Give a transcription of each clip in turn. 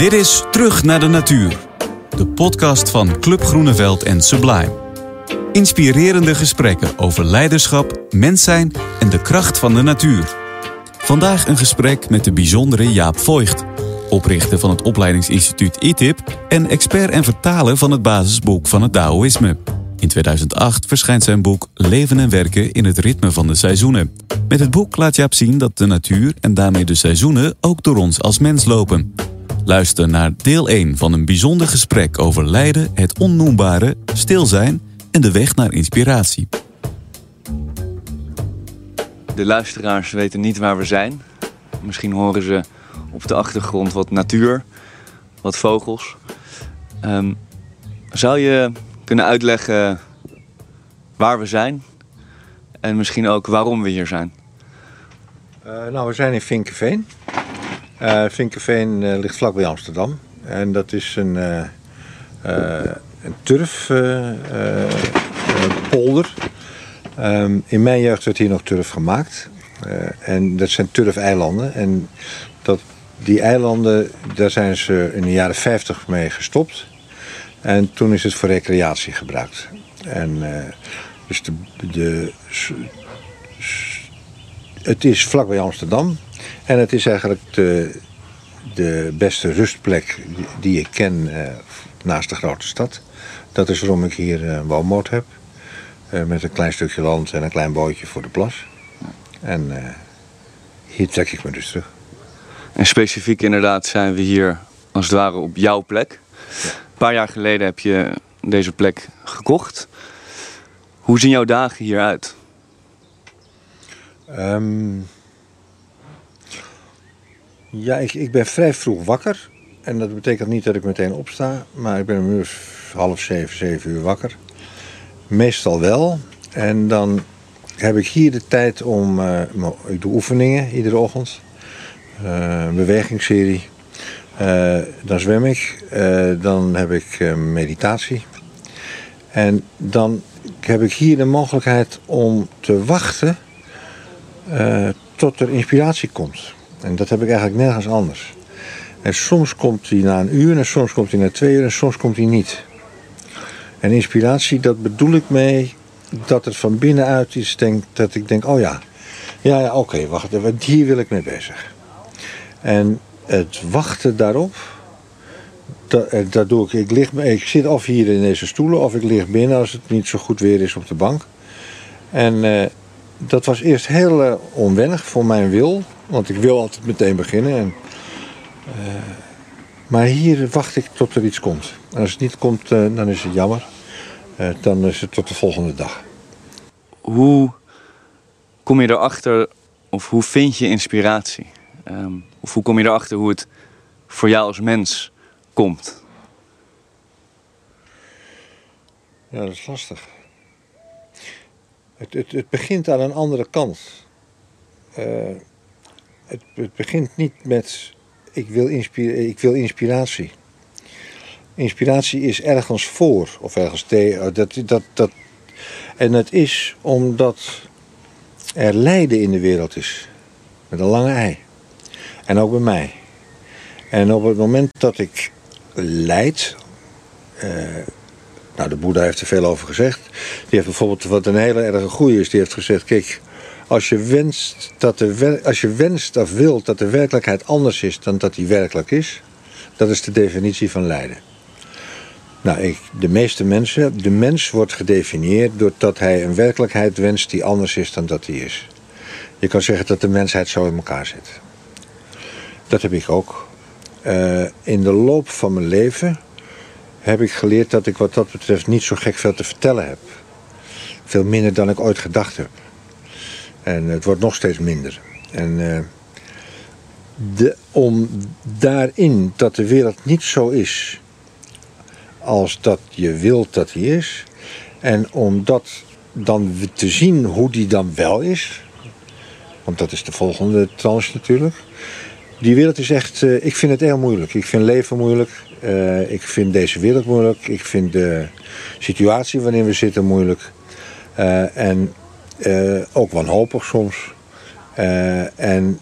Dit is Terug naar de Natuur, de podcast van Club Groeneveld en Sublime. Inspirerende gesprekken over leiderschap, mens zijn en de kracht van de natuur. Vandaag een gesprek met de bijzondere Jaap Voigt, oprichter van het opleidingsinstituut ITIP en expert en vertaler van het basisboek van het Taoïsme. In 2008 verschijnt zijn boek Leven en werken in het ritme van de seizoenen. Met het boek laat Jaap zien dat de natuur en daarmee de seizoenen ook door ons als mens lopen. Luister naar deel 1 van een bijzonder gesprek over lijden, het onnoembare, stil zijn en de weg naar inspiratie. De luisteraars weten niet waar we zijn. Misschien horen ze op de achtergrond wat natuur, wat vogels. Ehm, zou je kunnen uitleggen waar we zijn en misschien ook waarom we hier zijn? Uh, nou, we zijn in Vinkeveen. Uh, Vinkeveen uh, ligt vlakbij Amsterdam. En dat is een, een turfpolder. Um, in mijn jeugd werd hier nog turf gemaakt. en dat zijn turfeilanden. En dat, die eilanden, daar zijn ze in de jaren 50 mee gestopt. En toen is het voor recreatie gebruikt. En dus de, de het is vlakbij Amsterdam. En het is eigenlijk de, de beste rustplek die, ik ken uh, naast de grote stad. Dat is waarom ik hier een woonmoot heb. Uh, met een klein stukje land en een klein bootje voor de plas. En hier trek ik me dus terug. En specifiek inderdaad zijn we hier als het ware op jouw plek. Ja. Een paar jaar geleden heb je deze plek gekocht. Hoe zien jouw dagen hier uit? Um, ja, ik, ik ben vrij vroeg wakker. En dat betekent niet dat ik meteen opsta. Maar ik ben een uur half zeven, zeven uur wakker. Meestal wel. En dan heb ik hier de tijd om... Uh, ik doe oefeningen iedere ochtend. Uh, een bewegingsserie. Uh, dan zwem ik. dan heb ik meditatie. En dan heb ik hier de mogelijkheid om te wachten uh, tot er inspiratie komt. En dat heb ik eigenlijk nergens anders. En soms komt hij na een uur, en soms komt hij na twee uur, en soms komt hij niet. En inspiratie, dat bedoel ik mee dat het van binnenuit is, denk, dat ik denk, oh ja, ja, ja oké, wacht, hier wil ik mee bezig. En het wachten daarop, dat, eh, dat doe ik. Ik, lig, ik zit of hier in deze stoelen, of ik lig binnen als het niet zo goed weer is op de bank. En uh, dat was eerst heel uh, onwennig voor mijn wil. Want ik wil altijd meteen beginnen. En, uh, maar hier wacht ik tot er iets komt. En als het niet komt, uh, dan is het jammer. dan is het tot de volgende dag. Hoe kom je erachter, of hoe vind je inspiratie? Um, of hoe kom je erachter hoe het voor jou als mens komt? Ja, dat is lastig. Het, het, het begint aan een andere kant. Uh, het, het, begint niet met ik wil, ik wil inspiratie. Inspiratie is ergens voor of ergens tegen. Oh, dat, dat, dat. En het is omdat er lijden in de wereld is. Met een lange ei. En ook bij mij. En op het moment dat ik lijd, uh, nou, de Boeddha heeft er veel over gezegd. Die heeft bijvoorbeeld, wat een hele erge goeie is, die heeft gezegd... kijk, als je wenst, dat de, als je wenst of wilt dat de werkelijkheid anders is dan dat die werkelijk is... dat is de definitie van lijden. Nou, ik, de meeste mensen, de mens wordt gedefinieerd doordat hij een werkelijkheid wenst die anders is dan dat die is. Je kan zeggen dat de mensheid zo in elkaar zit. Dat heb ik ook. Uh, in de loop van mijn leven heb ik geleerd dat ik wat dat betreft niet zo gek veel te vertellen heb. Veel minder dan ik ooit gedacht heb. En het wordt nog steeds minder. En uh, de, om daarin dat de wereld niet zo is als dat je wilt dat die is. En om dat dan te zien hoe die dan wel is. Want dat is de volgende tranche natuurlijk. Die wereld is echt, uh, ik vind het heel moeilijk. Ik vind leven moeilijk. Uh, ik vind deze wereld moeilijk. Ik vind de situatie waarin we zitten moeilijk. Uh, en ook wanhopig soms. en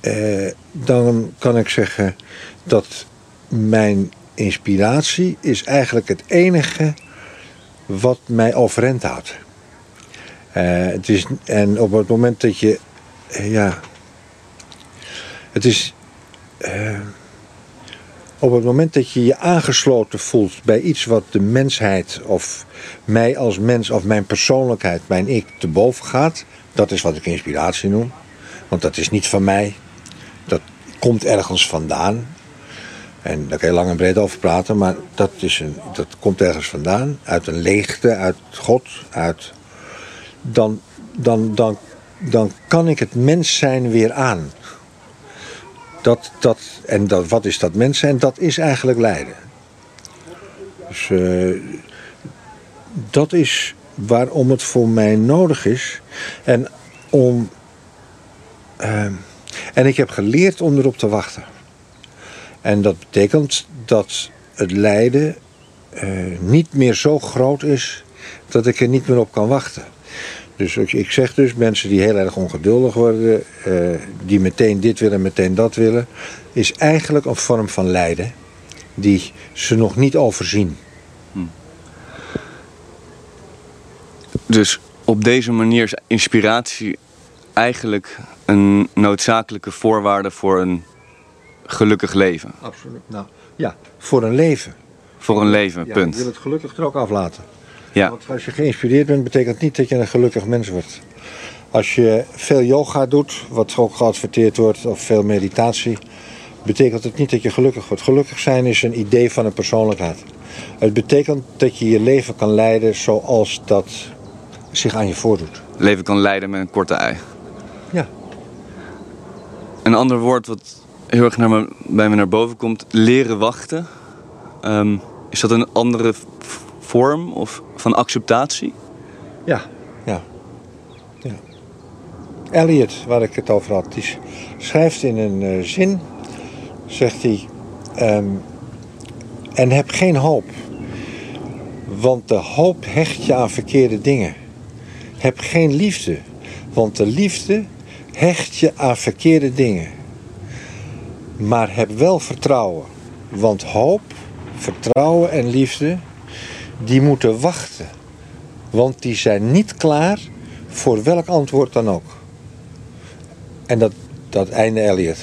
eh, dan kan ik zeggen dat mijn inspiratie is eigenlijk het enige wat mij overeind houdt. Eh, het is, en op het moment dat je, eh, ja, het is, eh, op het moment dat je je aangesloten voelt bij iets wat de mensheid of mij als mens of mijn persoonlijkheid, mijn ik te boven gaat, dat is wat ik inspiratie noem. Want dat is niet van mij, dat komt ergens vandaan. En daar kan je lang en breed over praten, maar dat, is een, dat komt ergens vandaan. Uit een leegte, uit God, uit. Dan, dan, dan, dan kan ik het mens zijn weer aan. Dat, dat, en dat, wat is dat mens zijn? Dat is eigenlijk lijden. Dus uh, dat is waarom het voor mij nodig is. En om. Uh, en ik heb geleerd om erop te wachten. En dat betekent dat het lijden uh, niet meer zo groot is dat ik er niet meer op kan wachten. Dus ik zeg dus, mensen die heel erg ongeduldig worden, uh, die meteen dit willen, meteen dat willen, is eigenlijk een vorm van lijden die ze nog niet overzien. Hm. Dus op deze manier is inspiratie eigenlijk een noodzakelijke voorwaarde voor een gelukkig leven. Absoluut. Nou, ja, voor een leven. Voor een leven, ja, punt. Je wil het gelukkig er ook aflaten. Ja. Want als je geïnspireerd bent, betekent niet dat je een gelukkig mens wordt. Als je veel yoga doet, wat ook geadverteerd wordt, of veel meditatie, betekent het niet dat je gelukkig wordt. Gelukkig zijn is een idee van een persoonlijkheid. Het betekent dat je je leven kan leiden zoals dat zich aan je voordoet. Leven kan leiden met een korte ei. Ja. Een ander woord wat heel erg naar me, bij me naar boven komt, leren wachten. Um, is dat een andere vorm of van acceptatie? Ja, ja. ja. Eliot, waar ik het over had, die schrijft in een uh, zin, zegt hij, um, en heb geen hoop, want de hoop hecht je aan verkeerde dingen. Heb geen liefde, want de liefde hecht je aan verkeerde dingen. Maar heb wel vertrouwen, want hoop, vertrouwen en liefde die moeten wachten. Want die zijn niet klaar voor welk antwoord dan ook. En dat, dat einde Elliot.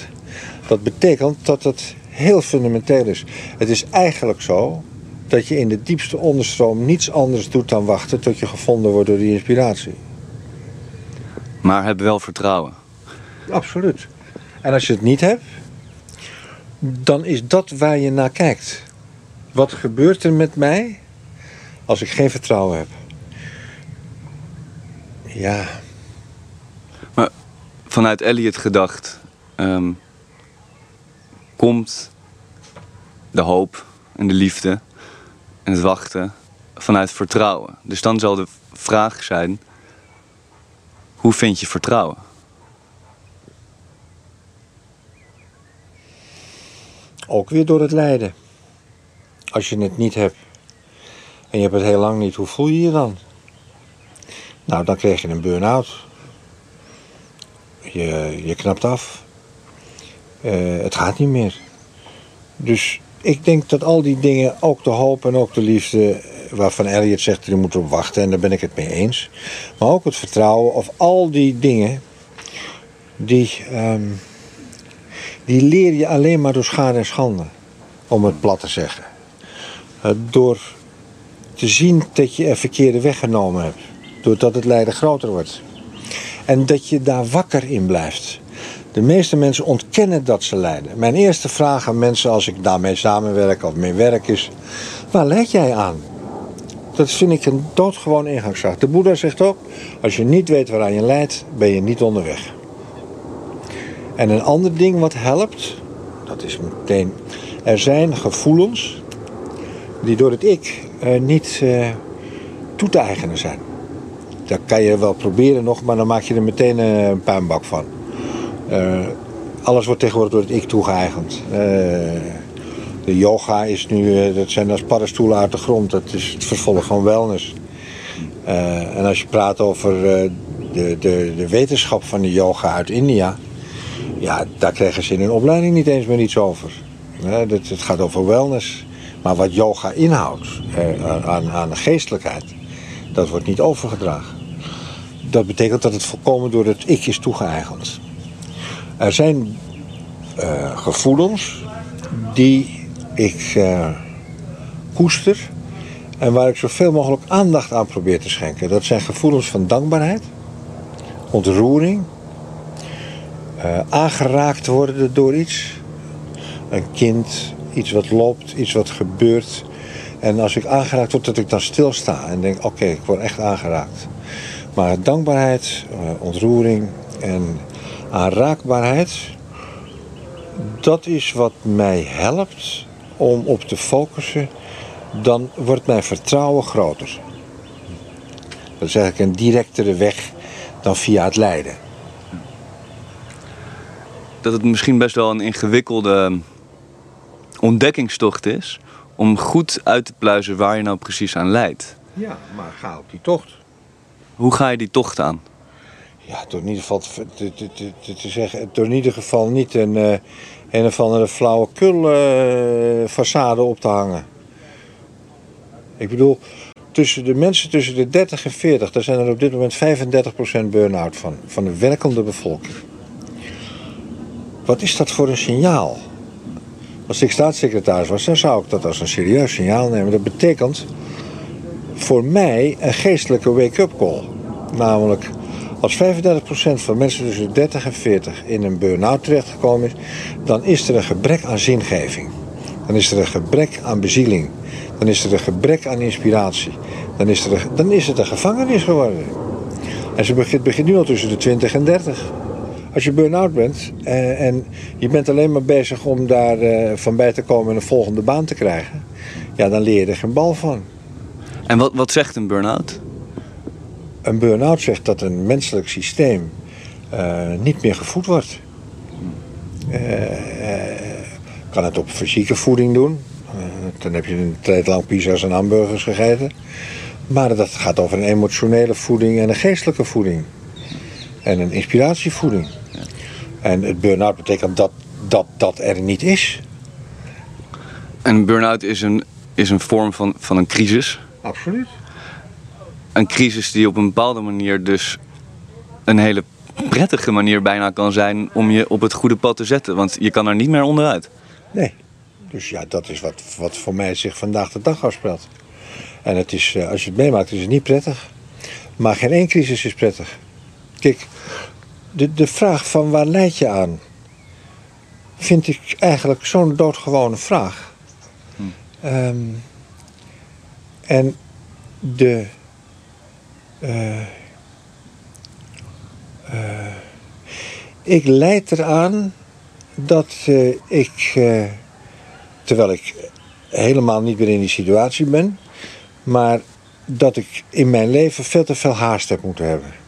Dat betekent dat het heel fundamenteel is. Het is eigenlijk zo dat je in de diepste onderstroom niets anders doet dan wachten tot je gevonden wordt door die inspiratie. Maar heb wel vertrouwen. Absoluut. En als je het niet hebt, dan is dat waar je naar kijkt. Wat gebeurt er met mij als ik geen vertrouwen heb? Ja. Maar vanuit Elliot gedacht, um, komt de hoop en de liefde en het wachten vanuit vertrouwen. Dus dan zal de vraag zijn: hoe vind je vertrouwen? Ook weer door het lijden. Als je het niet hebt en je hebt het heel lang niet, hoe voel je je dan? Nou, dan krijg je een burn-out. Je, je knapt af. Uh, het gaat niet meer. Dus ik denk dat al die dingen, ook de hoop en ook de liefde, waarvan Elliot zegt, je moet op wachten en daar ben ik het mee eens. Maar ook het vertrouwen of al die dingen, die, um, die leer je alleen maar door schade en schande, om het plat te zeggen. Uh, door te zien dat je een verkeerde weg genomen hebt, doordat het lijden groter wordt. En dat je daar wakker in blijft. De meeste mensen ontkennen dat ze lijden. Mijn eerste vraag aan mensen als ik daarmee samenwerk of mee werk is: waar leid jij aan? Dat vind ik een doodgewoon ingangsvraag. De Boeddha zegt ook: als je niet weet waaraan je lijdt, ben je niet onderweg. En een ander ding wat helpt, dat is meteen: er zijn gevoelens die door het ik niet uh, toe te eigenen zijn. Dat kan je wel proberen nog, maar dan maak je er meteen uh, een puinbak van. Alles wordt tegenwoordig door het ik toegeëigend. De yoga is nu, dat zijn als paddenstoelen uit de grond. Dat is het vervolg van wellness. en als je praat over de, de, de wetenschap van de yoga uit India. Ja, daar krijgen ze in hun opleiding niet eens meer iets over. Het gaat over wellness. Maar wat yoga inhoudt eh, aan, aan geestelijkheid, dat wordt niet overgedragen. Dat betekent dat het volkomen door het ik is toegeëigend. Er zijn uh, gevoelens die ik uh, koester en waar ik zoveel mogelijk aandacht aan probeer te schenken. Dat zijn gevoelens van dankbaarheid, ontroering, uh, aangeraakt worden door iets. Een kind, iets wat loopt, iets wat gebeurt. En als ik aangeraakt word, dat ik dan stilsta en denk: oké, ik word echt aangeraakt. Maar dankbaarheid, uh, ontroering en aanraakbaarheid, dat is wat mij helpt om op te focussen. Dan wordt mijn vertrouwen groter. Dat is eigenlijk een directere weg dan via het lijden. Dat het misschien best wel een ingewikkelde ontdekkingstocht is om goed uit te pluizen waar je nou precies aan leidt. Ja, maar ga op die tocht. Hoe ga je die tocht aan? Ja, door in ieder geval te, te, te, te zeggen, door in ieder geval niet een, uh, een of andere flauwekul uh, façade op te hangen. Ik bedoel, tussen de mensen tussen de 30 en 40, daar zijn er op dit moment 35% burn-out van, van de werkende bevolking. Wat is dat voor een signaal? Als ik staatssecretaris was, dan zou ik dat als een serieus signaal nemen. Dat betekent voor mij een geestelijke wake-up call. Namelijk, als 35% van mensen tussen 30 en 40 in een burn-out terechtgekomen is, dan is er een gebrek aan zingeving. Dan is er een gebrek aan bezieling. Dan is er een gebrek aan inspiratie. Dan is, er dan is het een gevangenis geworden. En ze begint, begint nu al tussen de 20 en 30. Als je burn-out bent eh, en je bent alleen maar bezig om daar eh, van bij te komen en een volgende baan te krijgen, ja, dan leer je er geen bal van. En wat, wat zegt een burn-out? Een burn-out zegt dat een menselijk systeem uh, niet meer gevoed wordt. kan het op fysieke voeding doen. dan heb je een tijd lang pizza's en hamburgers gegeten. Maar dat gaat over een emotionele voeding en een geestelijke voeding. En een inspiratievoeding. En het burn-out betekent dat, dat dat er niet is. En een burn-out is een, is een vorm van, van een crisis. Absoluut. Een crisis die op een bepaalde manier dus een hele prettige manier bijna kan zijn om je op het goede pad te zetten. Want je kan er niet meer onderuit. Nee. Dus ja, dat is wat, wat voor mij zich vandaag de dag afspeelt. En het is, als je het meemaakt, is het niet prettig. Maar geen één crisis is prettig. Kijk, de, de vraag van waar leid je aan, vind ik eigenlijk zo'n doodgewone vraag. Hm. Um, en de. Uh, uh, ik leid eraan dat uh, ik, terwijl ik helemaal niet meer in die situatie ben, maar dat ik in mijn leven veel te veel haast heb moeten hebben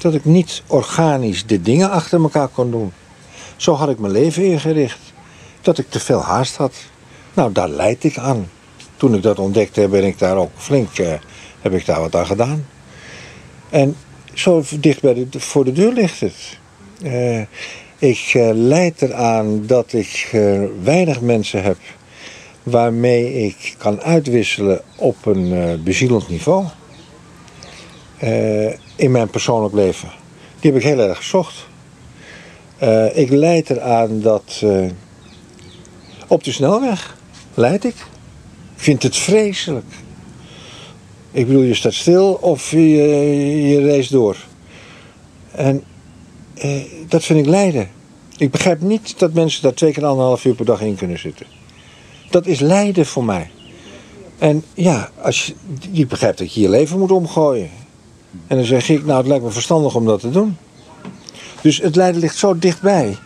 dat ik niet organisch de dingen achter elkaar kon doen. Zo had ik mijn leven ingericht. Dat ik te veel haast had. Nou, daar leid ik aan. Toen ik dat ontdekte, ben ik daar ook flink, eh, heb ik daar wat aan gedaan. En zo dicht bij de, voor de deur ligt het. Uh, ik uh, leid eraan dat ik uh, weinig mensen heb waarmee ik kan uitwisselen op een bezielend niveau in mijn persoonlijk leven. Die heb ik heel erg gezocht. Uh, ik leid eraan dat uh, op de snelweg leid ik. Ik vind het vreselijk. Ik bedoel, je staat stil of je, je race door. En uh, dat vind ik lijden. Ik begrijp niet dat mensen daar twee keer anderhalf uur per dag in kunnen zitten. Dat is lijden voor mij. En ja, als je, je begrijpt dat je je leven moet omgooien. En dan zeg ik, nou het lijkt me verstandig om dat te doen. Dus het lijden ligt zo dichtbij.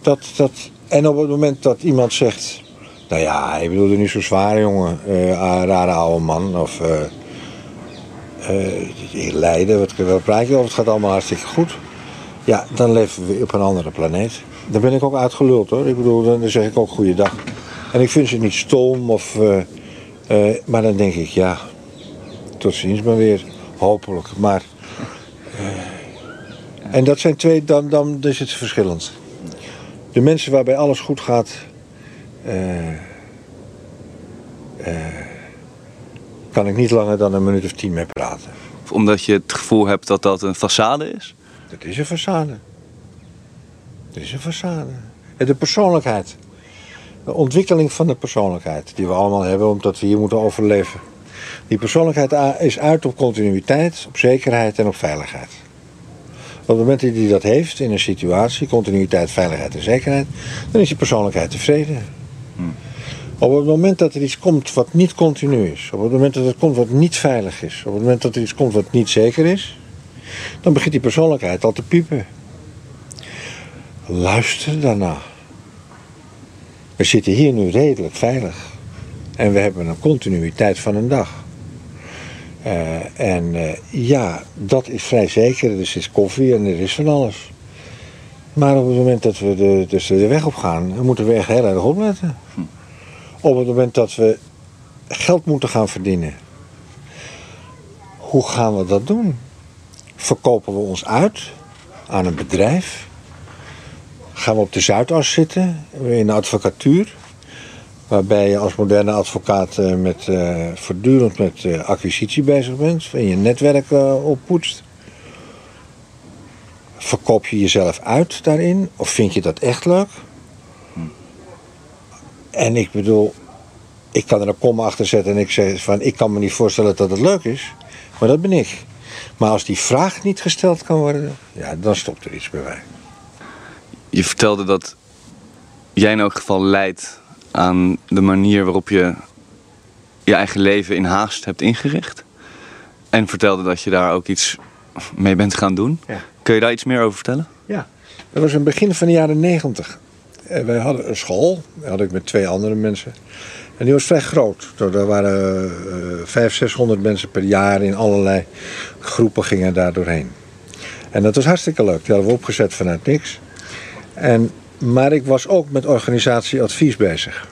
Dat, dat, en op het moment dat iemand zegt, nou ja, bedoel er niet zo zwaar jongen, uh, rare oude man. Of uh, uh, lijden, wat, wat praat je over, het gaat allemaal hartstikke goed. Ja, dan leven we op een andere planeet. Dan ben ik ook uitgeluld hoor. Ik bedoel, dan zeg ik ook goeiedag. En ik vind ze niet stom of... maar dan denk ik, ja, tot ziens maar weer. Hopelijk. Maar uh, En dat zijn twee, dan, dan is het verschillend. De mensen waarbij alles goed gaat, eh, eh, kan ik niet langer dan een minuut of tien mee praten. Omdat je het gevoel hebt dat dat een façade is? Dat is een façade. Dat is een façade. En de persoonlijkheid. De ontwikkeling van de persoonlijkheid. Die we allemaal hebben omdat we hier moeten overleven. Die persoonlijkheid is uit op continuïteit, op zekerheid en op veiligheid. Op het moment dat hij dat heeft in een situatie, continuïteit, veiligheid en zekerheid, dan is die persoonlijkheid tevreden. Op het moment dat er iets komt wat niet continu is, op het moment dat er komt wat niet veilig is, op het moment dat er iets komt wat niet zeker is, dan begint die persoonlijkheid al te piepen. Luister daarna. We zitten hier nu redelijk veilig. En we hebben een continuïteit van een dag. Uh, en uh, ja, dat is vrij zeker. Er is koffie en er is van alles. Maar op het moment dat we de, dus de weg op gaan, moeten we echt heel erg opletten. Hm. Op het moment dat we geld moeten gaan verdienen, hoe gaan we dat doen? Verkopen we ons uit aan een bedrijf? Gaan we op de Zuidas zitten, in de advocatuur? Waarbij je als moderne advocaat uh, met, uh, voortdurend met uh, acquisitie bezig bent en je netwerk oppoetst. Verkoop je jezelf uit daarin of vind je dat echt leuk? En ik bedoel, ik kan er een komma achter zetten en ik zeg van ik kan me niet voorstellen dat het leuk is, maar dat ben ik. Maar als die vraag niet gesteld kan worden, ja, dan stopt er iets bij mij. Je vertelde dat jij in elk geval leidt aan de manier waarop je je eigen leven in haast hebt ingericht. En vertelde dat je daar ook iets mee bent gaan doen. Ja. Kun je daar iets meer over vertellen? Ja, dat was in het begin van de jaren negentig. Eh, wij hadden een school, dat had ik met twee andere mensen. En die was vrij groot. Er waren uh, 500, 600 mensen per jaar in allerlei groepen gingen daar doorheen. En dat was hartstikke leuk. Die hadden we opgezet vanuit niks. En maar ik was ook met organisatieadvies bezig.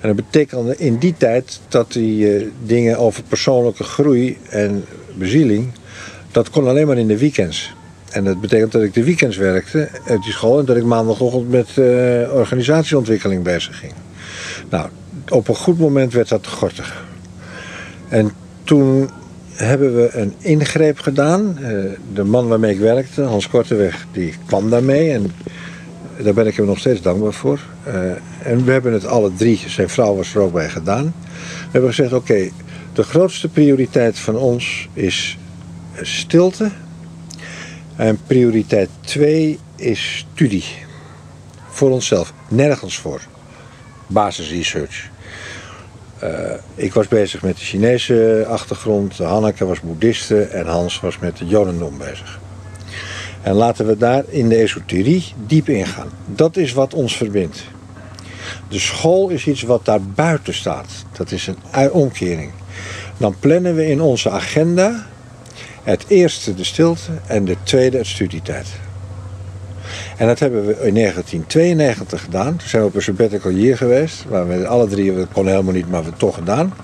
En dat betekende in die tijd dat die uh, dingen over persoonlijke groei en bezieling, dat kon alleen maar in de weekends. En dat betekent dat ik de weekends werkte uit die school en dat ik maandagochtend met uh, organisatieontwikkeling bezig ging. Nou, op een goed moment werd dat gortig. En toen hebben we een ingreep gedaan. Uh, de man waarmee ik werkte, Hans Korteweg, die kwam daarmee. En daar ben ik hem nog steeds dankbaar voor. Uh, en we hebben het alle drie, zijn vrouw was er ook bij gedaan. We hebben gezegd, oké, de grootste prioriteit van ons is stilte. En prioriteit twee is studie. Voor onszelf, nergens voor. Basisresearch. Uh, ik was bezig met de Chinese achtergrond, Hanneke was boeddhiste en Hans was met de Jodendom bezig. En laten we daar in de esoterie diep ingaan. Dat is wat ons verbindt. De school is iets wat daar buiten staat. Dat is een omkering. Dan plannen we in onze agenda het eerste de stilte en de tweede het studietijd. En dat hebben we in 1992 gedaan. Toen zijn we op een sabbatical year geweest. Waar we alle drie, dat kon helemaal niet, maar we toch gedaan.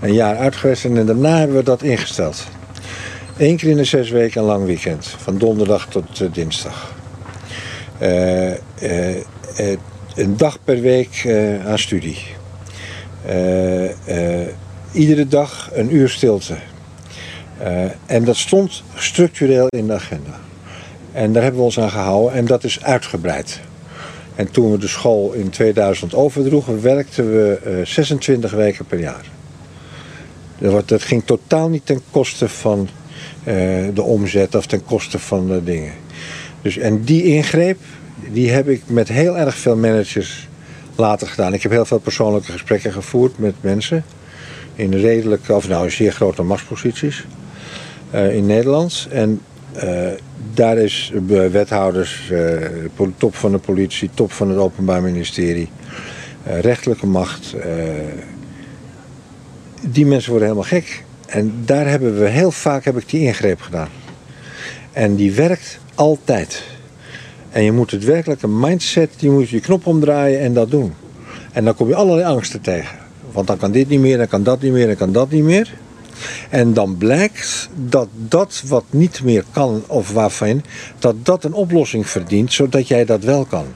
Een jaar uit geweest en daarna hebben we dat ingesteld. Eén keer in de zes weken een lang weekend. Van donderdag tot uh, dinsdag. Uh, uh, een dag per week aan studie. iedere dag een uur stilte. en dat stond structureel in de agenda. En daar hebben we ons aan gehouden en dat is uitgebreid. En toen we de school in 2000 overdroegen, werkten we 26 weken per jaar. Dat ging totaal niet ten koste van de omzet of ten koste van de dingen. Dus, en die ingreep, die heb ik met heel erg veel managers later gedaan. Ik heb heel veel persoonlijke gesprekken gevoerd met mensen. In redelijke, of nou zeer grote machtsposities. Uh, in Nederland. En uh, daar is wethouders, top van de politie, top van het Openbaar Ministerie, rechtelijke macht. die mensen worden helemaal gek. En daar hebben we heel vaak heb ik die ingreep gedaan. En die werkt altijd. En je moet het werkelijke mindset, die moet je knop omdraaien en dat doen. En dan kom je allerlei angsten tegen. Want dan kan dit niet meer, dan kan dat niet meer, dan kan dat niet meer. En dan blijkt dat dat wat niet meer kan of waarvan, dat dat een oplossing verdient, zodat jij dat wel kan.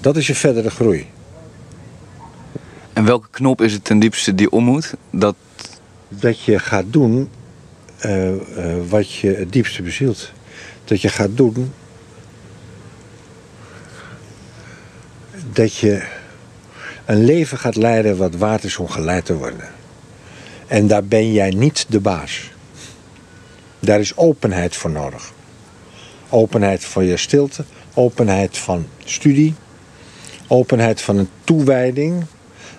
Dat is je verdere groei. En welke knop is het ten diepste die om moet? Dat... Dat je gaat doen uh, uh, wat je het diepste bezielt. Dat je gaat doen dat je een leven gaat leiden wat waard is om geleid te worden. En daar ben jij niet de baas. Daar is openheid voor nodig. Openheid voor je stilte, openheid van studie, openheid van een toewijding.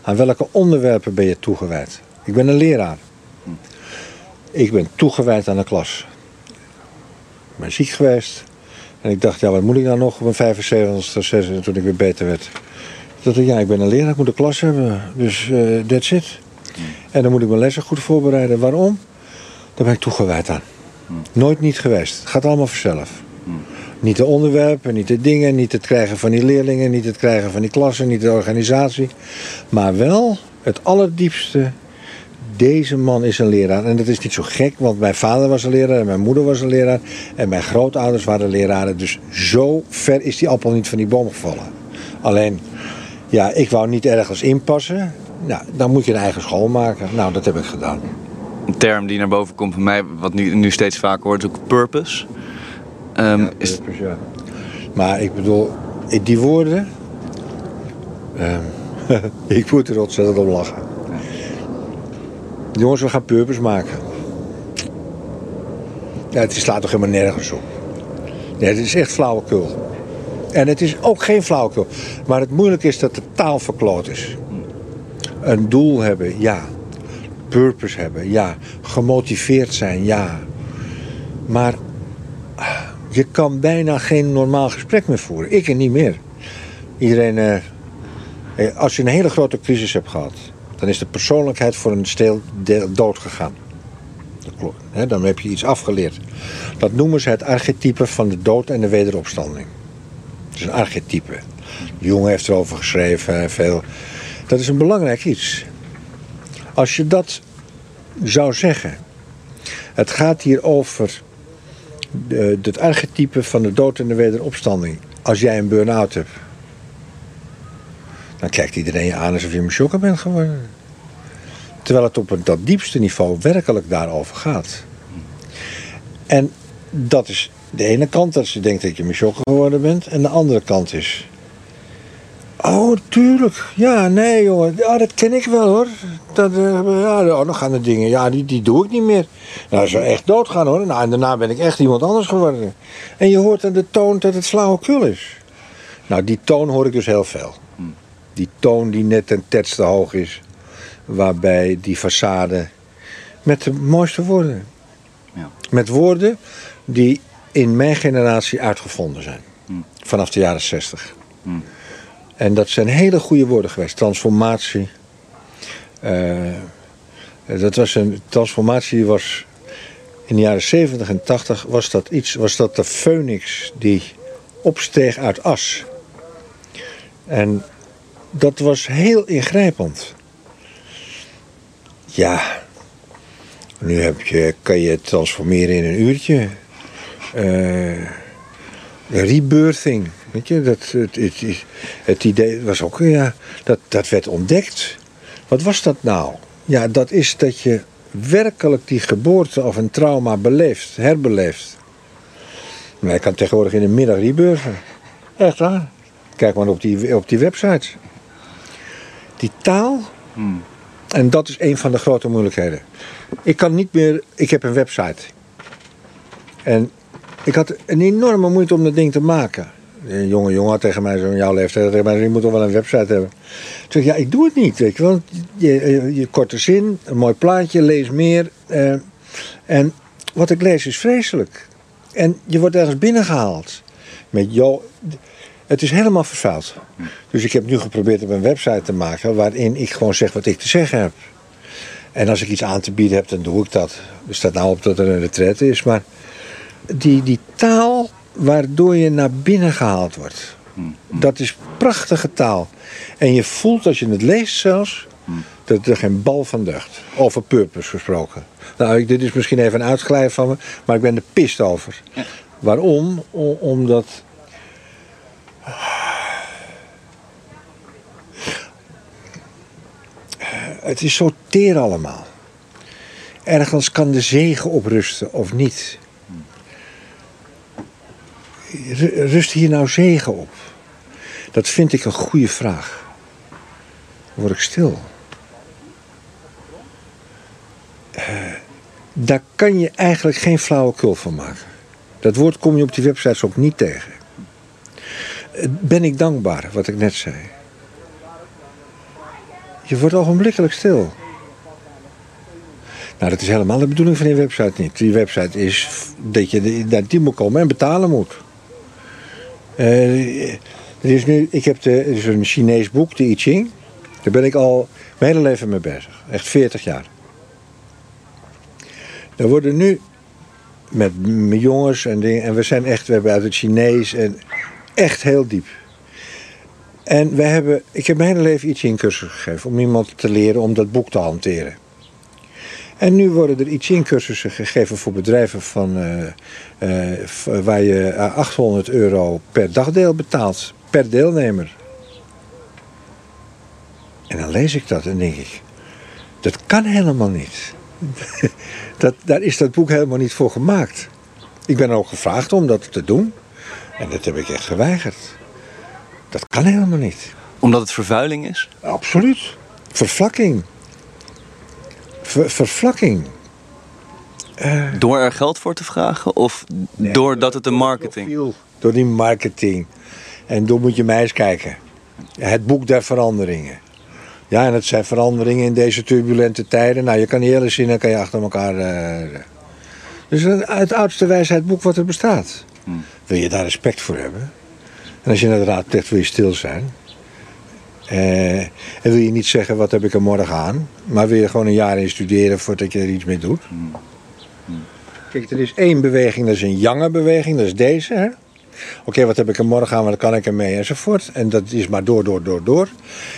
Aan welke onderwerpen ben je toegewijd? Ik ben een leraar. Ik ben toegewijd aan de klas. Ik ben ziek geweest. En ik dacht, ja, wat moet ik nou nog op mijn 75ste, toen ik weer beter werd. Dat ik, ja, ik ben een leraar, ik moet de klas hebben. Dus uh, that's it. En dan moet ik mijn lessen goed voorbereiden. Waarom? Daar ben ik toegewijd aan. Nooit niet geweest. Het gaat allemaal vanzelf. Niet de onderwerpen, niet de dingen, niet het krijgen van die leerlingen, niet het krijgen van die klassen, niet de organisatie. Maar wel het allerdiepste. Deze man is een leraar. En dat is niet zo gek, want mijn vader was een leraar en mijn moeder was een leraar. En mijn grootouders waren leraren. Dus zo ver is die appel niet van die boom gevallen. Alleen, ja, ik wou niet ergens inpassen. Nou, dan moet je een eigen school maken. Nou, dat heb ik gedaan. Een term die naar boven komt bij mij, wat nu, nu steeds vaker hoort, is ook purpose. Um, ja, is... purpose, ja. Maar ik bedoel, die woorden... Um, ik moet er ontzettend om lachen. Jongens, we gaan purpose maken. Ja, het slaat toch helemaal nergens op. Nee, het is echt flauwekul. En het is ook geen flauwekul. Maar het moeilijke is dat de taal verkloot is. Een doel hebben, ja. Purpose hebben, ja. Gemotiveerd zijn, ja. Maar je kan bijna geen normaal gesprek meer voeren. Ik en niet meer. Iedereen... Eh, eh, als je een hele grote crisis hebt gehad... dan is de persoonlijkheid voor een steel dood gegaan. Dan heb je iets afgeleerd. Dat noemen ze het archetype van de dood en de wederopstanding. Het is een archetype. De jongen heeft erover geschreven, veel dat is een belangrijk iets. Als je dat zou zeggen. Het gaat hier over de, het archetype van de dood en de wederopstanding. Als jij een burn-out hebt. Dan kijkt iedereen je aan alsof je een shocker bent geworden. Terwijl het op dat diepste niveau werkelijk daarover gaat. En dat is de ene kant, dat je denkt dat je een shocker geworden bent. En de andere kant is Oh, tuurlijk. Ja, nee, jongen. Dat ken ik wel, hoor. Dat, uh, ja, oh, dan gaan de dingen. Ja, die, die doe ik niet meer. Nou, zou echt doodgaan, hoor. Nou, en daarna ben ik echt iemand anders geworden. En je hoort aan de toon dat het flauwekul is. Nou, die toon hoor ik dus heel veel. Die toon die net ten tetste hoog is. Waarbij die façade met de mooiste woorden. Ja. Met woorden die in mijn generatie uitgevonden zijn. Vanaf de jaren zestig. En dat zijn hele goede woorden geweest. Transformatie. Uh, dat was een transformatie die was in de jaren 70 en 80 was dat iets, was dat de phoenix die opsteeg uit as. En dat was heel ingrijpend. Ja, nu heb je, kan je het transformeren in een uurtje. Uh, rebirthing. Weet je, dat, het, het, idee was ook, ja, dat, dat werd ontdekt. Wat was dat nou? Ja, dat is dat je werkelijk die geboorte of een trauma beleeft, herbeleeft. Maar je kan tegenwoordig in de middag rebirthen. Echt waar. Kijk maar op die, op die websites. Die taal, en dat is een van de grote moeilijkheden. Ik kan niet meer, ik heb een website. En ik had een enorme moeite om dat ding te maken. Een jonge jongen tegen mij, zo'n jouw leeftijd, tegen mij, je moet toch wel een website hebben. Toen zeg ik, ja, ik doe het niet, weet je wel. Je, je, korte zin, een mooi plaatje, lees meer. Eh, en wat ik lees is vreselijk. En je wordt ergens binnengehaald. Met jou, het is helemaal vervuild. Dus ik heb nu geprobeerd om een website te maken waarin ik gewoon zeg wat ik te zeggen heb. En als ik iets aan te bieden heb, dan doe ik dat. Er staat nou op dat er een retraite is, maar die, die taal waardoor je naar binnen gehaald wordt. Dat is prachtige taal. En je voelt als je het leest zelfs, Dat er geen bal van deugd. Over purpose gesproken. Nou, dit is misschien even een uitglijf van me, maar ik ben er pist over. Waarom? Omdat. Het is zo teer allemaal. Ergens kan de zegen op rusten of niet. Ru- Rust hier nou zegen op? Dat vind ik een goede vraag. Dan word ik stil. Eh, daar kan je eigenlijk geen flauwekul van maken. Dat woord kom je op die websites ook niet tegen. Eh, Ben ik dankbaar, wat ik net zei. Je wordt ogenblikkelijk stil. Nou, dat is helemaal de bedoeling van die website niet. Die website is dat je naar die moet komen en betalen moet. Eh, er is nu, ik heb de, een Chinees boek, de I Ching. Daar ben ik al mijn hele leven mee bezig. Echt 40 jaar. Er worden nu met m- jongens en dingen. En we zijn echt, we hebben uit het Chinees en echt heel diep. En we hebben, ik heb mijn hele leven I Ching cursus gegeven om iemand te leren om dat boek te hanteren. En nu worden er I Ching cursussen gegeven voor bedrijven van, eh, eh, waar je eh, 800 euro per dagdeel betaalt, per deelnemer. En dan lees ik dat en denk ik, dat kan helemaal niet. dat, daar is dat boek helemaal niet voor gemaakt. Ik ben ook gevraagd om dat te doen. En dat heb ik echt geweigerd. Dat kan helemaal niet. Omdat het vervuiling is? Absoluut. Vervlakking. Ver- vervlakking. Door er geld voor te vragen? Of doordat het een marketing... Profiel. Door die marketing. En door moet je mij eens kijken. Het boek der veranderingen. Ja, en het zijn veranderingen in deze turbulente tijden. Nou, je kan die hele zinnen kan je achter elkaar... eh dus het oudste wijsheidboek wat er bestaat. Wil je daar respect voor hebben? En als je raad trekt, wil je stil zijn. Eh, en wil je niet zeggen, wat heb ik er morgen aan? Maar wil je gewoon een jaar in studeren voordat je er iets mee doet? Kijk, er is één beweging, dat is een jange beweging, dat is deze. hè? Oké, wat heb ik er morgen aan, wat kan ik ermee enzovoort. En dat is maar door, door, door, door.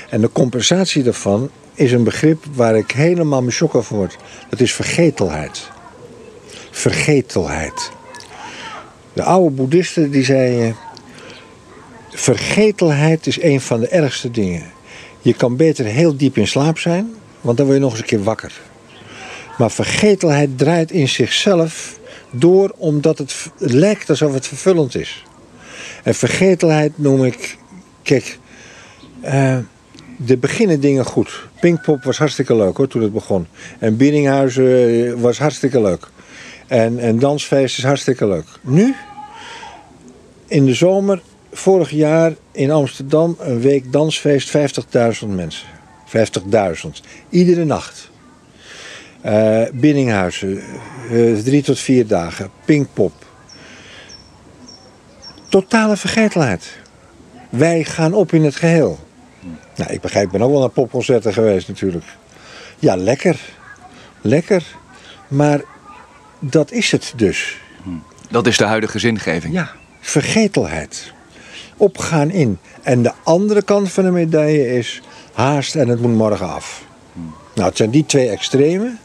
En de compensatie daarvan is een begrip waar ik helemaal me shock over word. Dat is vergetelheid. Vergetelheid. De oude boeddhisten die zeiden... Vergetelheid is een van de ergste dingen. Je kan beter heel diep in slaap zijn, want dan word je nog eens een keer wakker. Maar vergetelheid draait in zichzelf door omdat het lijkt alsof het vervullend is. En vergetelheid noem ik. Kijk, eh er beginnen dingen goed. Pinkpop was hartstikke leuk hoor toen het begon. En Biddinghuizen eh, was hartstikke leuk. En, en dansfeest is hartstikke leuk. Nu, in de zomer, vorig jaar in Amsterdam, een week dansfeest, 50.000 mensen. 50.000. Iedere nacht. Eh Biddinghuizen, eh, drie tot vier dagen. Pinkpop. Totale vergetelheid. Wij gaan op in het geheel. Nou, ik begrijp, ik ben ook wel naar popconcerten geweest natuurlijk. Ja, lekker. Lekker. Maar dat is het dus. Dat is de huidige zingeving. Ja, vergetelheid. Opgaan in. En de andere kant van de medaille is haast en het moet morgen af. Nou, het zijn die twee extremen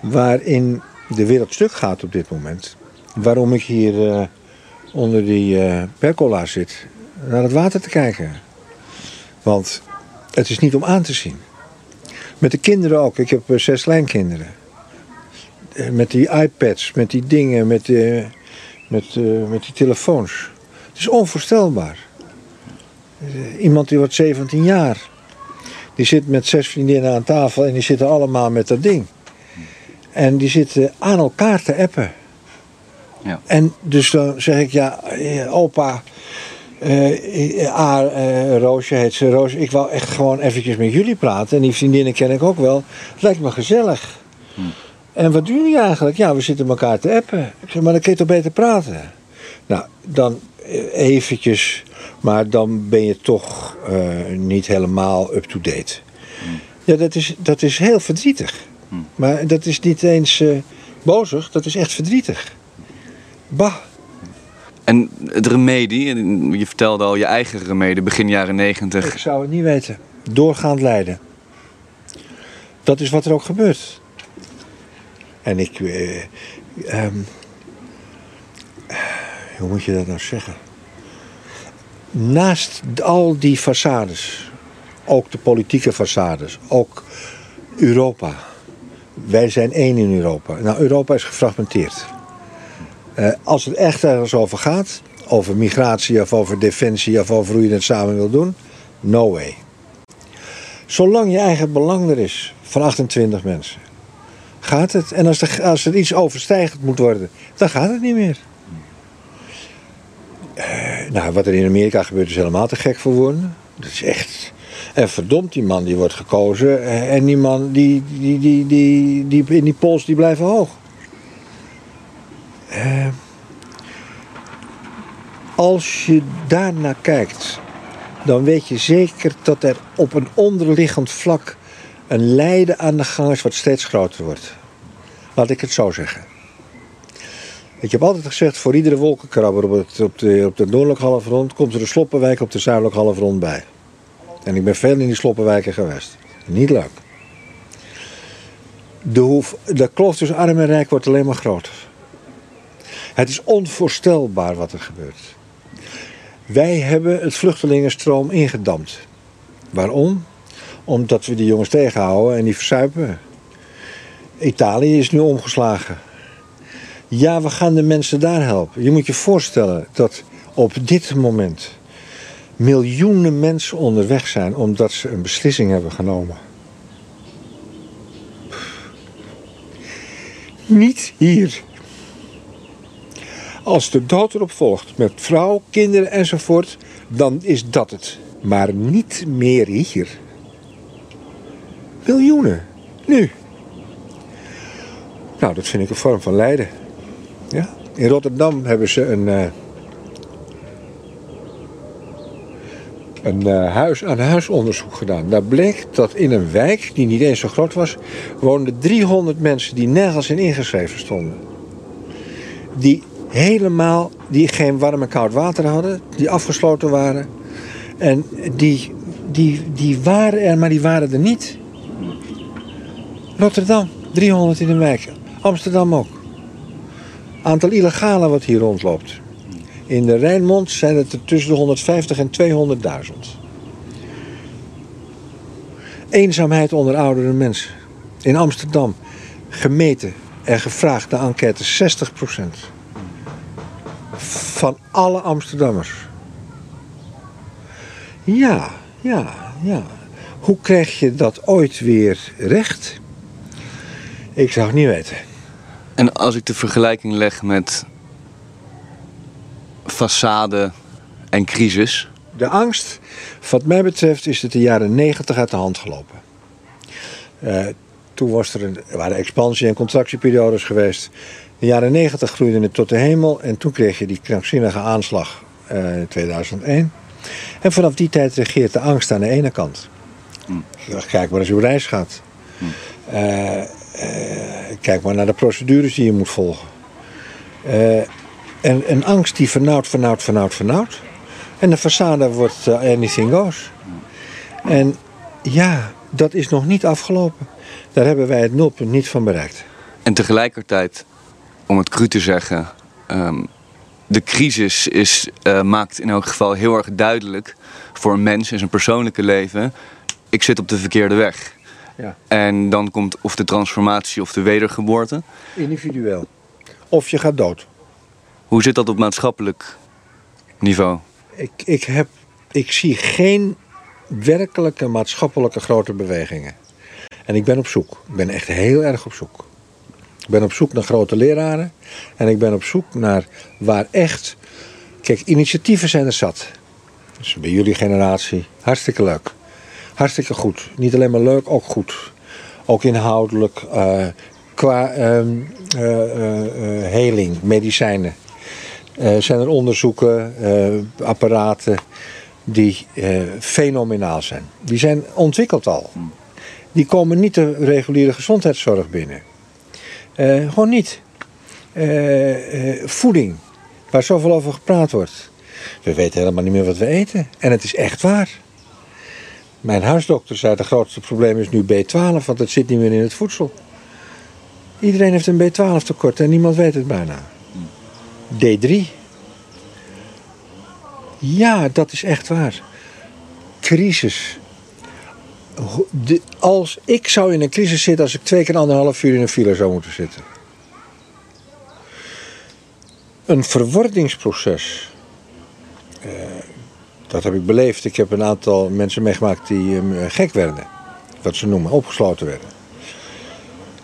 waarin de wereld stuk gaat op dit moment. Waarom ik hier eh, onder die eh, percola zit, naar het water te kijken. Want het is niet om aan te zien. Met de kinderen ook. Ik heb eh, zes kleinkinderen. Met die iPads, met die dingen, met, met, met die telefoons. Is onvoorstelbaar. Eh, Iemand die wordt 17 jaar. Die zit met zes vriendinnen aan tafel en die zitten allemaal met dat ding. En die zitten aan elkaar te appen. Ja. En dus dan zeg ik, ja, eh, opa, eh, A, Roosje heet ze, Roosje, ik wou echt gewoon eventjes met jullie praten. En die vriendinnen ken ik ook wel. Het lijkt me gezellig. En wat doen jullie eigenlijk? Ja, we zitten elkaar te appen. Ik zeg, maar dan kun je toch beter praten? Nou, dan eventjes, maar dan ben je toch eh, niet helemaal up-to-date. Ja, dat is, dat is heel verdrietig. Maar dat is niet eens eh, bozig, dat is echt verdrietig. Bah. En het remedie, je vertelde al je eigen remedie begin jaren Ik negentig. zou het niet weten. Doorgaand lijden. Dat is wat er ook gebeurt. En ik. ehm, hoe moet je dat nou zeggen? Naast al die façades, ook de politieke façades, ook Europa. Wij zijn één in Europa. Nou, Europa is gefragmenteerd. Eh, als het echt ergens over gaat, over migratie of over defensie of over hoe je het samen wil doen, no way. Zolang je eigen belang er is van 28 mensen, gaat het. En als er, als er iets overstijgend moet worden, dan gaat het niet meer. Eh, nou, wat er in Amerika gebeurt is helemaal te gek voor woorden. Dat is echt. En verdomd, die man die wordt gekozen. eh, En die man, die, die, die, die, die, in die pols, die blijven hoog. Eh, als je daarnaar kijkt, dan weet je zeker dat er op een onderliggend vlak een lijden aan de gang is wat steeds groter wordt. Laat ik het zo zeggen. Ik heb altijd gezegd, voor iedere wolkenkrabber op, de, op de noordelijke halfrond komt er een sloppenwijk op de zuidelijke halfrond bij. En ik ben veel in die sloppenwijken geweest. Niet leuk. De, hoef, de kloof tussen arm en rijk wordt alleen maar groter. Het is onvoorstelbaar wat er gebeurt. Wij hebben het vluchtelingenstroom ingedampt. Waarom? Omdat we die jongens tegenhouden en die verzuipen. Italië is nu omgeslagen. Ja, we gaan de mensen daar helpen. Je moet je voorstellen dat op dit moment miljoenen mensen onderweg zijn omdat ze een beslissing hebben genomen. Niet hier. Als de dood erop volgt met vrouw, kinderen enzovoort, dan is dat het. Maar niet meer hier. Miljoenen. Nu. Nou, dat vind ik een vorm van lijden. Ja? In Rotterdam hebben ze een, eh, een eh, huis aan huisonderzoek gedaan. Daar bleek dat in een wijk, die niet eens zo groot was, woonden 300 mensen die nergens in ingeschreven stonden. Die helemaal, die geen warm en koud water hadden, die afgesloten waren. En die, die, die waren er, maar die waren er niet. Rotterdam, 300 in een wijk. Amsterdam ook. Aantal illegalen wat hier rondloopt. In de Rijnmond zijn het er tussen de 150 en 200.000. Eenzaamheid onder oudere mensen. In Amsterdam gemeten en gevraagd de enquête 60%. Van alle Amsterdammers. Ja, ja, ja. Hoe krijg je dat ooit weer recht? Ik zou het niet weten. En als ik de vergelijking leg met façade en crisis. De angst, wat mij betreft, is het de jaren 90 uit de hand gelopen. Eh, toen was er, een, waren expansie- en contractieperiodes geweest. In de jaren 90 groeide het tot de hemel en toen kreeg je die krankzinnige aanslag eh, in 2001. En vanaf die tijd regeert de angst aan de ene kant. Kijk maar als je op reis gaat. Eh, eh, kijk maar naar de procedures die je moet volgen. Eh, en een angst die vernauwt, vernauwt, vernauwt, vernauwt. En de façade wordt eh, anything goes. En ja, dat is nog niet afgelopen. Daar hebben wij het nulpunt niet van bereikt. En tegelijkertijd, om het cru te zeggen, ehm, de crisis is, eh, maakt in elk geval heel erg duidelijk voor een mens in zijn persoonlijke leven: ik zit op de verkeerde weg. Ja. En dan komt of de transformatie of de wedergeboorte. Individueel. Of je gaat dood. Hoe zit dat op maatschappelijk niveau? Ik, ik, heb, ik zie geen werkelijke maatschappelijke grote bewegingen. En ik ben op zoek. Ik ben echt heel erg op zoek. Ik ben op zoek naar grote leraren. En ik ben op zoek naar waar echt. Kijk, initiatieven zijn er zat. Dus bij jullie generatie. Hartstikke leuk. Hartstikke goed. Niet alleen maar leuk, ook goed. Ook inhoudelijk. eh, qua eh, heling, medicijnen. Zijn er onderzoeken, apparaten die fenomenaal zijn. Die zijn ontwikkeld al. Die komen niet de reguliere gezondheidszorg binnen. Gewoon niet. Voeding, waar zoveel over gepraat wordt. We weten helemaal niet meer wat we eten. En het is echt waar. Mijn huisdokter zei: het grootste probleem is nu B12, want het zit niet meer in het voedsel. Iedereen heeft een B12 tekort en niemand weet het bijna. D3. Ja, dat is echt waar. Crisis. De- als, ik zou in een crisis zitten als ik twee keer anderhalf uur in een file zou moeten zitten. Een verwordingsproces. Eh, dat heb ik beleefd. Ik heb een aantal mensen meegemaakt die eh, gek werden. Wat ze noemen, opgesloten werden.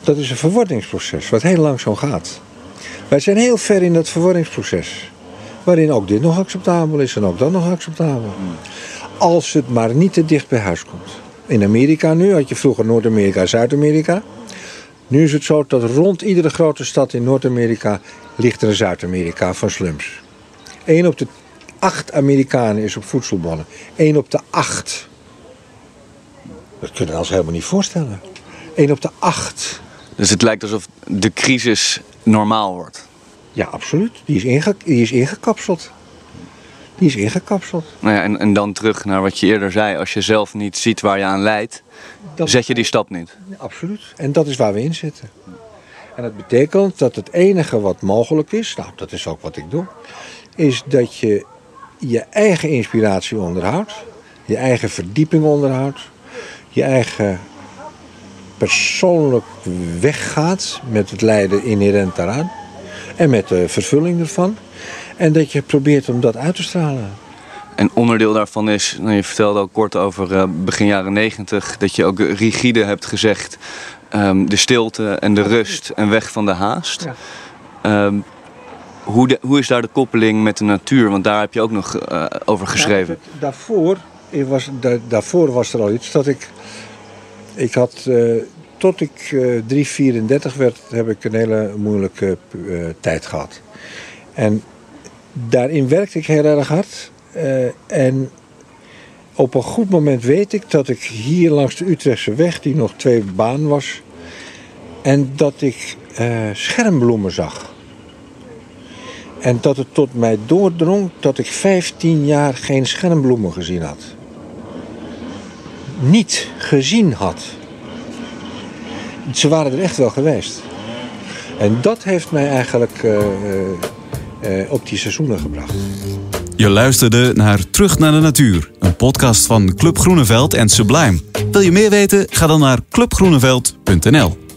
Dat is een verwordingsproces, wat heel langzaam gaat. Wij zijn heel ver in dat verwordingsproces. Waarin ook dit nog acceptabel is en ook dat nog acceptabel. Als het maar niet te dicht bij huis komt. In Amerika nu had je vroeger Noord-Amerika Zuid-Amerika. Nu is het zo dat rond iedere grote stad in Noord-Amerika ligt er een Zuid-Amerika van slums. Eén op de acht Amerikanen is op voedselbonnen. Eén op de acht. Dat kunnen we ons helemaal niet voorstellen. Eén op de acht. Dus het lijkt alsof de crisis normaal wordt. Ja, absoluut. Die is, inge die is ingekapseld. Die is ingekapseld. Nou ja, en, en dan terug naar wat je eerder zei. Als je zelf niet ziet waar je aan leidt, Dat- zet je die stap niet. Absoluut. En dat is waar we in zitten. En dat betekent dat het enige wat mogelijk is, nou dat is ook wat ik doe, is dat je je eigen inspiratie onderhoudt, je eigen verdieping onderhoudt, je eigen persoonlijk weggaat met het lijden inherent daaraan en met de vervulling ervan. En dat je probeert om dat uit te stralen. En onderdeel daarvan is, nou, je vertelde al kort over eh, begin jaren negentig, dat je ook rigide hebt gezegd. ehm, de stilte en de rust en weg van de haast. Ja. Ehm, hoe, de- hoe is daar de koppeling met de natuur? Want daar heb je ook nog eh, over geschreven. Daarvoor, ik was, da- daarvoor was er al iets dat ik. Ik had. eh, tot ik eh 3,34 werd, heb ik een hele moeilijke tijd gehad. En daarin werkte ik heel erg hard. en op een goed moment weet ik dat ik hier langs de Utrechtse weg, die nog twee baan was, en dat ik schermbloemen zag. En dat het tot mij doordrong dat ik 15 jaar geen schermbloemen gezien had. Niet gezien had. Ze waren er echt wel geweest. En dat heeft mij eigenlijk eh, eh, eh, op die seizoenen gebracht. Je luisterde naar Terug naar de Natuur, een podcast van Club Groeneveld en Sublime. Wil je meer weten? Ga dan naar clubgroeneveld.nl.